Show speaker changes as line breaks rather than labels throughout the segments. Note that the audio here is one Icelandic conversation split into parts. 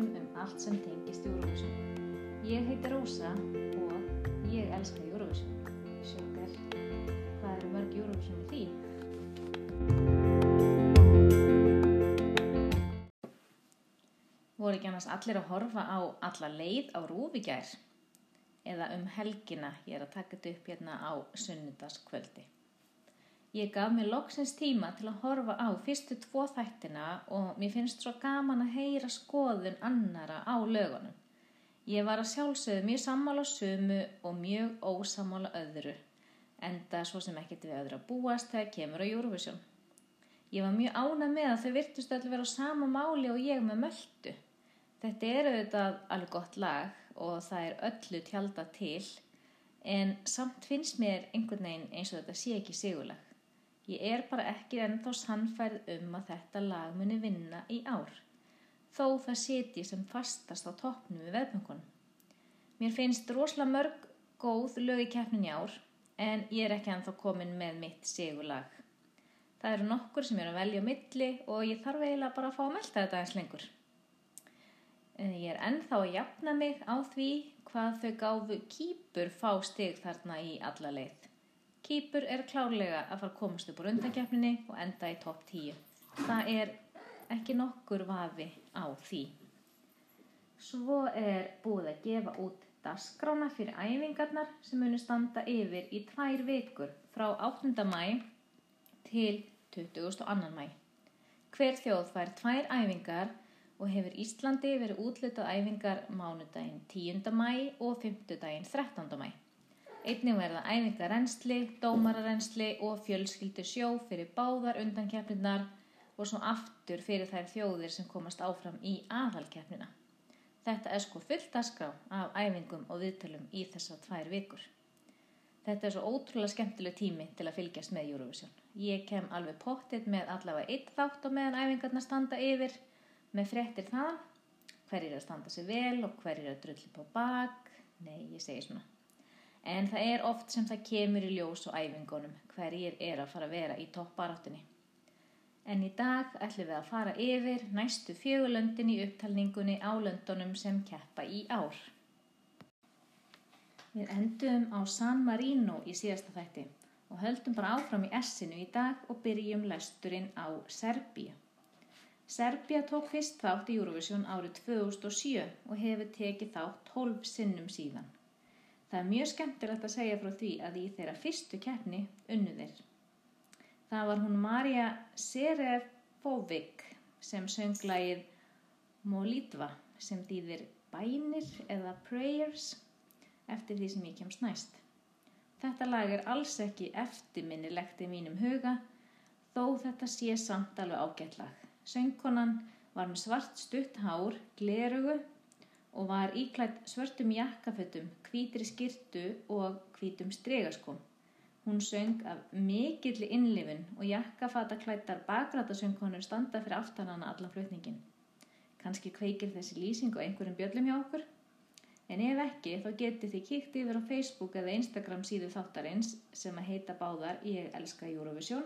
tölum um allt sem tengist Eurovision. Ég heiti Rósa og ég elska Eurovision. Sjókar, hvað eru mörg Eurovision í því? Voru ekki annars allir að horfa á alla leið á rúfigær? Eða um helgina, ég er að taka þetta upp hérna á sunnundaskvöldi. Ég gaf mér loksins tíma til að horfa á fyrstu tvo þættina og mér finnst svo gaman að heyra skoðun annara á lögunum. Ég var að sjálfsögðu mjög sammála sumu og mjög ósammála öðru, enda svo sem ekkert við öðru að búast þegar kemur á Eurovision. Ég var mjög ánað með að þau virtust allir vera á sama máli og ég með möldu. Þetta er auðvitað alveg gott lag og það er öllu tjálta til, en samt finnst mér einhvern veginn eins og þetta sé ekki sigulag. Ég er bara ekki ennþá sannfærð um að þetta lag muni vinna í ár, þó það seti sem fastast á toppnum við veðböngunum. Mér finnst rosalega mörg góð lög í keppnin í ár, en ég er ekki ennþá komin með mitt sigulag. Það eru nokkur sem ég er að velja milli og ég þarf eiginlega bara að fá að melda þetta eins lengur. Ég er ennþá að jafna mig á því hvað þau gáfu kýpur fá stig þarna í alla leið. Kýpur er klárlega að fara að komast upp úr undankeppninni og enda í topp 10. Það er ekki nokkur vafi á því. Svo er búið að gefa út dasgrána fyrir æfingarnar sem munu standa yfir í tvær vikur frá 8. mæ til 22. mæ. Hver þjóð fær tvær æfingar og hefur Íslandi verið útlutað æfingar mánudaginn 10. mæ og 5. daginn 13. mæ. Einnig verða æfingar reynsli, dómararrensli og fjölskyldu sjó fyrir báðar undankeppninar og svo aftur fyrir þær þjóðir sem komast áfram í aðalkeppnina. Þetta er sko fullt askrá af æfingum og viðtölum í þessar tvær vikur. Þetta er svo ótrúlega skemmtileg tími til að fylgjast með Eurovision. Ég kem alveg pottit með allavega eitt þátt og meðan æfingarna standa yfir með fréttir það hverjir að standa sig vel og hverjir að drulli på bak nei, ég segi svona en það er oft sem það kemur í ljós og æfingunum hverjir er að fara að vera í toppbaráttunni. En í dag ætlum við að fara yfir næstu fjögulöndin í upptalningunni á löndunum sem keppa í ár. Við endum á San Marino í síðasta þætti og höldum bara áfram í S-inu í dag og byrjum lesturinn á Serbíu. Serbia tók fyrst þátt í Eurovision árið 2007 og hefur tekið þátt 12 sinnum síðan. Það er mjög skemmtilegt að segja frá því að í þeirra fyrstu keppni unnu þeir. Það var hún Marja Serefovic sem sönglægið Molitva sem þýðir bænir eða prayers eftir því sem ég kemst næst. Þetta lag er alls ekki eftirminnilegt í mínum huga þó þetta sé samt alveg ágætt lag. Söngkonan var með svart stutt hár, glerugu og var íklætt svörtum jakkafötum, hvítri skirtu og hvítum stregaskom. Hún söng af mikilli innlifin og jakkafataklættar bakrætasöngkonur standa fyrir aftanana allan flutningin. Kanski kveikir þessi lýsing og einhverjum bjöllum hjá okkur? En ef ekki, þá getið þið kíkt yfir á Facebook eða Instagram síðu þáttarins sem að heita báðar Ég elska Eurovision.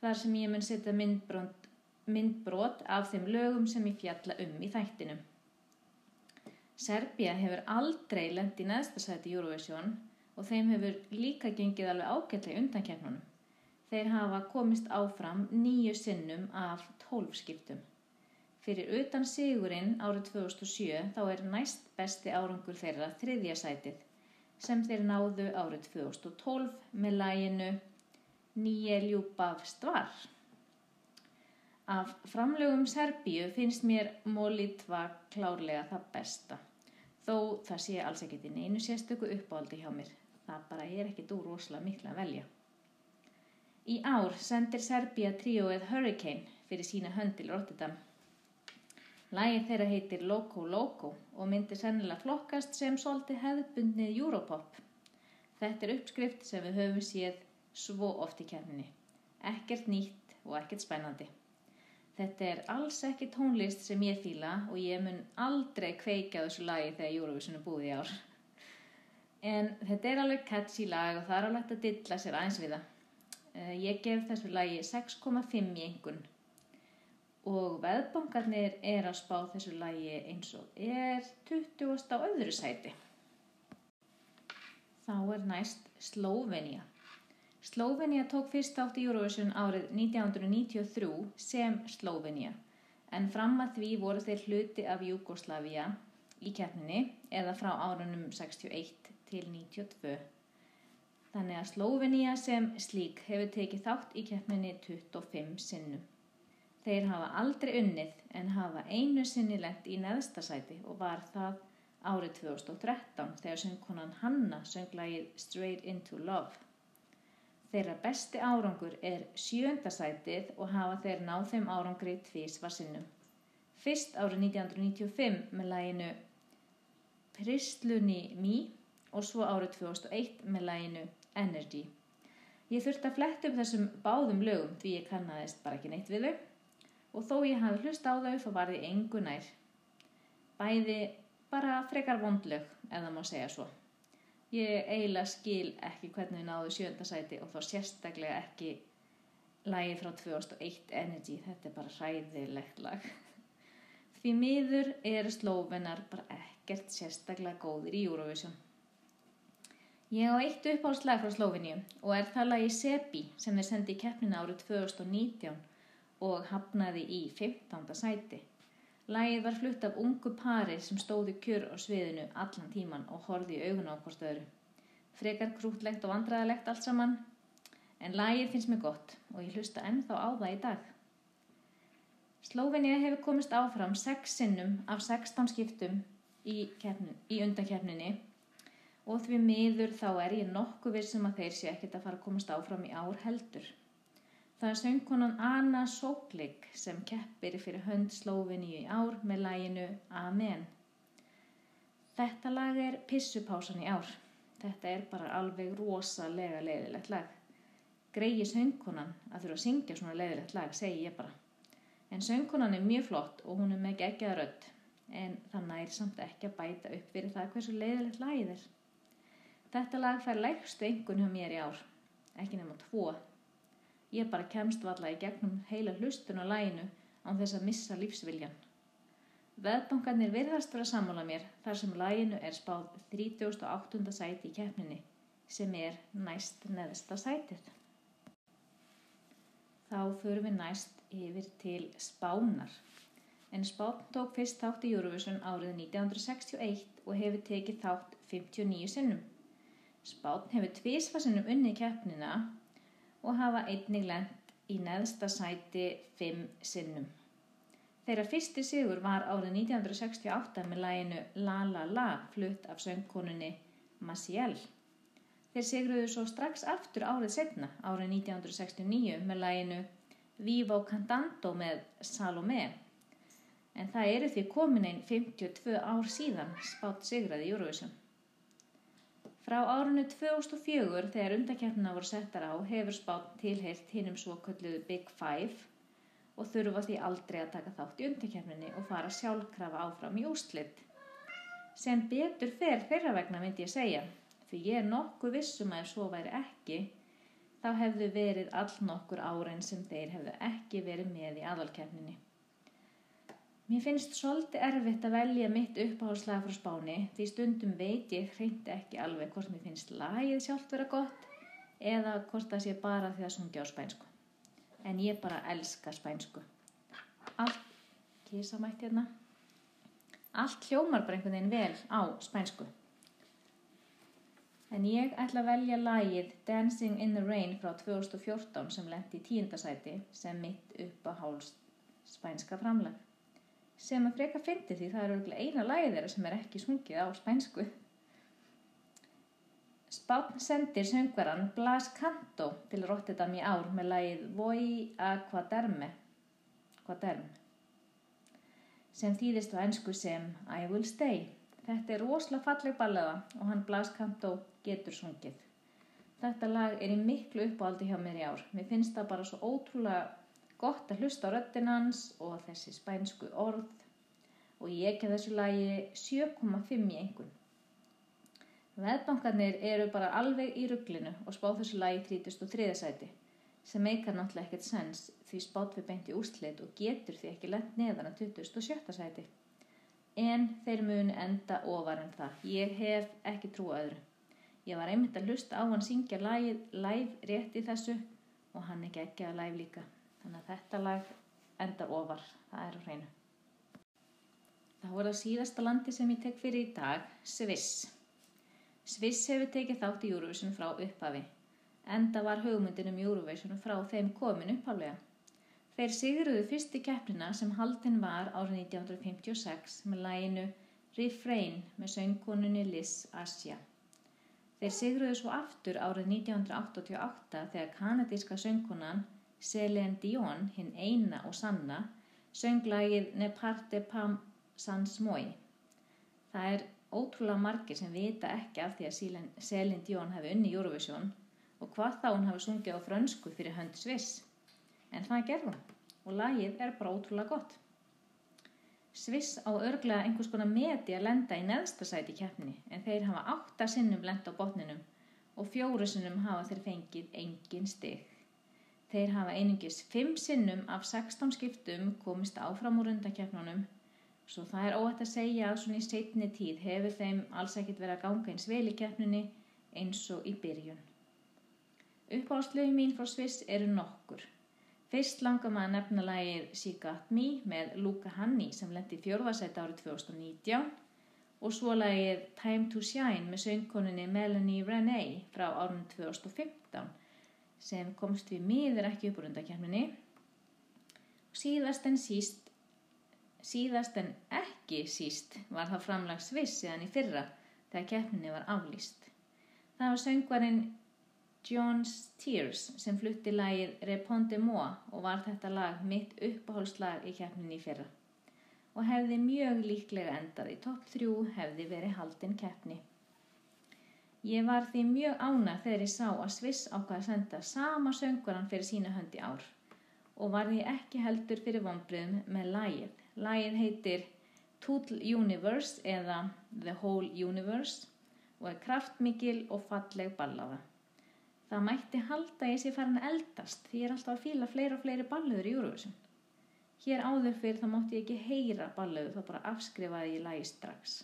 Þar sem ég mun setja myndbrönd myndbrot af þeim lögum sem ég fjalla um í þættinum. Serbia hefur aldrei lendi í neðstasæti Eurovision og þeim hefur líka gengið alveg ágætlega undankernunum. Þeir hafa komist áfram nýju sinnum af tólfskiptum. Fyrir utan sigurinn árið 2007 þá er næst besti árangur þeirra þriðja sætið sem þeir náðu árið 2012 með læginu Nýje ljúbaf stvar. Af framlögum Serbíu finnst mér Molitva klárlega það besta. Þó það sé alls ekkit inn einu sérstöku uppáldi hjá mér. Það bara er ekkit úr rosalega mikla að velja. Í ár sendir Serbíu tríóið Hurricane fyrir sína höndil Rotterdam. Lægið þeirra heitir Loco Loco og myndir sennilega flokkast sem solti hefðbundnið Europop. Þetta er uppskrift sem við höfum séð svo oft í kemminni. Ekkert nýtt og ekkert spennandi. Þetta er alls ekki tónlist sem ég fýla og ég mun aldrei kveika þessu lagi þegar Eurovision er búið í ár. En þetta er alveg catchy lag og það er alveg að dilla sér aðeins við það. Eh, ég gef þessu lagi 6,5 í engun og veðbankarnir er að spá þessu lagi eins og er 20. á öðru sæti. Þá er næst Slóvenja. Slóvenja tók fyrst átt í Eurovision árið 1993 sem Slóvenja en fram að því voru þeir hluti af Jugoslavia í keppninni eða frá árunum 61 til 92. Þannig að Slóvenja sem slík hefur tekið þátt í keppninni 25 sinnum. Þeir hafa aldrei unnið en hafa einu sinni lent í neðstasæti og var það árið 2013 þegar söngkonan Hanna sönglægið Straight Into Love. Þeirra besti árangur er sjöndasætið og hafa þeir náð þeim árangri tvísvar sinnum. Fyrst árið 1995 með læginu Pristlunni Mí og svo árið 2001 með læginu Energy. Ég þurfti að fletta um þessum báðum lögum því ég kannadist bara ekki neitt við þau og þó ég hafi hlust á þau þá var því engu nær. Bæði bara frekar vondlög, ef það má segja svo. Ég eiginlega skil ekki hvernig við náðu sjöndasæti og þá sérstaklega ekki lægi frá 2001 Energy. Þetta er bara hræðilegt lag. Því miður eru slóvenar bara ekkert sérstaklega góðir í Eurovision. Ég á eitt uppáhaldslag frá Slóvinju og er það lagi Sebi sem þeir sendi í keppnina árið 2019 og hafnaði í 15. sæti. Lægið var flutt af ungu pari sem stóði kjör á sviðinu allan tíman og horði í augun á hvort öðru. Frekar krútlegt og vandræðilegt allt saman, en lægið finnst mér gott og ég hlusta ennþá á það í dag. Slóvinni hefur komist áfram 6 sinnum af 16 skiptum í, í undakefninni og því miður þá er ég nokkuð vissum að þeir sé ekkert að fara að komast áfram í ár heldur. Það er söngkonan Anna Soklik sem keppir fyrir hönd Slóvinni í ár með læginu Amen. Þetta lag er pissupásan í ár. Þetta er bara alveg rosalega leiðilegt lag. Greiði söngkonan að þurfa að syngja svona leiðilegt lag, segi ég bara. En söngkonan er mjög flott og hún er með geggjað rödd. En það næri samt ekki að bæta upp fyrir það hversu leiðilegt lagið er. Þetta lag fær lægstu engun hjá mér í ár. Ekki nema tvo Ég bara kemst valla í gegnum heila hlustun á læginu án þess að missa lífsviljan. Veðbankarnir virðast vera sammála mér þar sem læginu er spáð 38. sæti í keppninni sem er næst neðsta sætið. Þá förum við næst yfir til Spánar. En Spán tók fyrst þátt í Eurovision árið 1961 og hefur tekið þátt 59 sinnum. Spán hefur tvísfarsinnum unni keppnina og hafa einnig lent í neðsta sæti fimm sinnum. Þeirra fyrsti sigur var árið 1968 með læginu La La La flutt af söngkonunni Maciel. Þeir sigruðu svo strax aftur árið setna, árið 1969 með læginu Vivo Cantando með Salome. En það eru því komin einn 52 ár síðan spátt sigraði Eurovision. Frá árunni 2004 þegar undakefnina voru settar á hefur spátt tilheirt hinnum svo kölluðu Big Five og þurfa því aldrei að taka þátt í undakefninni og fara sjálfkrafa áfram í úslitt. Sem betur fer þeirra vegna myndi ég segja, því ég er nokkuð vissum að ef svo væri ekki, þá hefðu verið all nokkur árein sem þeir hefðu ekki verið með í aðalkefninni. Mér finnst svolítið erfitt að velja mitt uppáhalslag frá spáni því stundum veit ég hreint ekki alveg hvort mér finnst lagið sjálft vera gott eða hvort það sé bara því að sungja á spænsku. En ég bara elska spænsku. Allt, kísamætt hérna, allt hljómar bara einhvern veginn vel á spænsku. En ég ætla að velja lagið Dancing in the Rain frá 2014 sem lendi í tíundasæti sem mitt uppáháls spænska framlag sem að freka fyndi því það eru eina lagið þeirra sem er ekki sungið á spænsku. Spán sendir söngvaran Blas Canto til Rotterdam í ár með lagið Voi a Quaderme sem þýðist á ennsku sem I Will Stay. Þetta er rosalega falleg ballaða og hann Blas Canto getur sungið. Þetta lag er í miklu uppáldi hjá mér í ár. Mér finnst það bara svo ótrúlega gott að hlusta á röttinans og þessi spænsku orð og ég ekki þessu lagi 7,5 í engun. Veðbankarnir eru bara alveg í rugglinu og spá þessu lagi 33. sæti sem meikar náttúrulega ekkert sens því spátt við beint í úrslit og getur því ekki lent neðan að 27. sæti. En þeir muni enda ofar en það. Ég hef ekki trú öðru. Ég var einmitt að hlusta á hann syngja live rétt í þessu og hann ekki ekki að live líka. Þannig að þetta lag endar ofar. Það er á hreinu. Það voru það síðasta landi sem ég tek fyrir í dag, Sviss. Sviss hefur tekið þátt í Eurovision frá upphafi. Enda var hugmyndin um Eurovision frá þeim komin upphálega. Þeir sigruðu fyrsti keppnina sem haldinn var árið 1956 með læginu Refrain með söngkonunni Liz Asja. Þeir sigruðu svo aftur árið 1988 þegar kanadíska söngkonan Celine Dion, hinn eina og sanna, sönglægið Ne parte pas sans moi. Það er ótrúlega margir sem vita ekki af því að Celine Dion hefði unni Eurovision og hvað þá hún hafi sungið á frönsku fyrir hönd Sviss. En það gerði hún og lagið er bara ótrúlega gott. Sviss á örglega einhvers konar meti að lenda í neðstasæti keppni en þeir hafa átta sinnum lenda á botninum og fjóru sinnum hafa þeir fengið engin stig. Þeir hafa einungis fimm sinnum af 16 skiptum komist áfram úr undakeppnunum svo það er óætt að segja að svona í setni tíð hefur þeim alls ekkit verið að ganga eins vel í keppnunni eins og í byrjun. Uppáhaldslögin mín frá Sviss eru nokkur. Fyrst langar maður að nefna lagið She Got Me með Luca Hanni sem lendi fjórðarsætt árið 2019 og svo lagið Time to Shine með söngkoninni Melanie Renee frá árun 2015 sem komst við miður ekki upp úr undakefninni. Síðast en síst, síðast en ekki síst var það framlag Sviss eðan í fyrra þegar keppninni var aflýst. Það var söngvarinn John's Tears sem flutti lagið Reponde Moi og var þetta lag mitt uppáhaldslag í keppninni í fyrra og hefði mjög líklega endað í topp þrjú hefði verið haldinn keppni. Ég var því mjög ána þegar ég sá að Sviss ákvaði að senda sama sönguran fyrir sína höndi ár og var því ekki heldur fyrir vonbröðum með lagið. Lagið heitir Total Universe eða The Whole Universe og er kraftmikil og falleg ballaða. Það mætti halda ég sé farin eldast því ég er alltaf að fíla fleiri og fleiri ballöður í Eurovision. Hér áður fyrir þá mátti ég ekki heyra ballöðu þá bara afskrifaði ég lagi strax.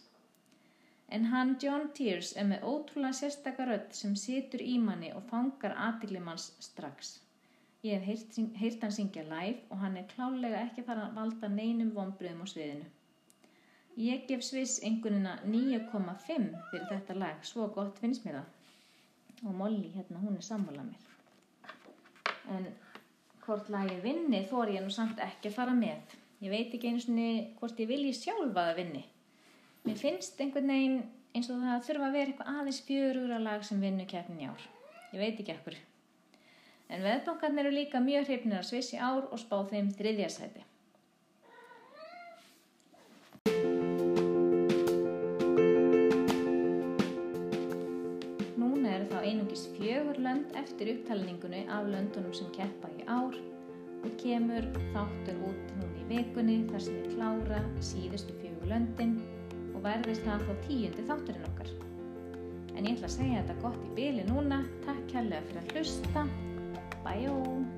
En hann John Tears er með ótrúlega sérstakar öll sem situr í manni og fangar aðdyglimanns strax. Ég hef heyrt hann syngja live og hann er klálega ekki fara að valda neinum vonbröðum á sviðinu. Ég gef Sviss einhvernina 9,5 fyrir þetta lag, svo gott finnst mér það. Og Molly hérna hún er sammálað mér. En hvort lagi vinni þór ég nú samt ekki að fara með. Ég veit ekki einu svoni hvort ég vilji sjálfa að vinni mér finnst einhvern veginn eins og það þurfa að vera eitthvað aðeins fjörur að lag sem vinnu keppin í ár. Ég veit ekki ekkur en veðbankarnir eru líka mjög hreifnir að svissi ár og spá þeim þriðjasæti einungis fjögur lönd eftir upptalningunni af löndunum sem keppa í ár og kemur þáttur út núni í vikunni þar sem við klára síðustu fjögur löndin verðist það þá tíundi þátturinn okkar. En ég ætla að segja þetta gott í byli núna. Takk kærlega fyrir að hlusta. Bye!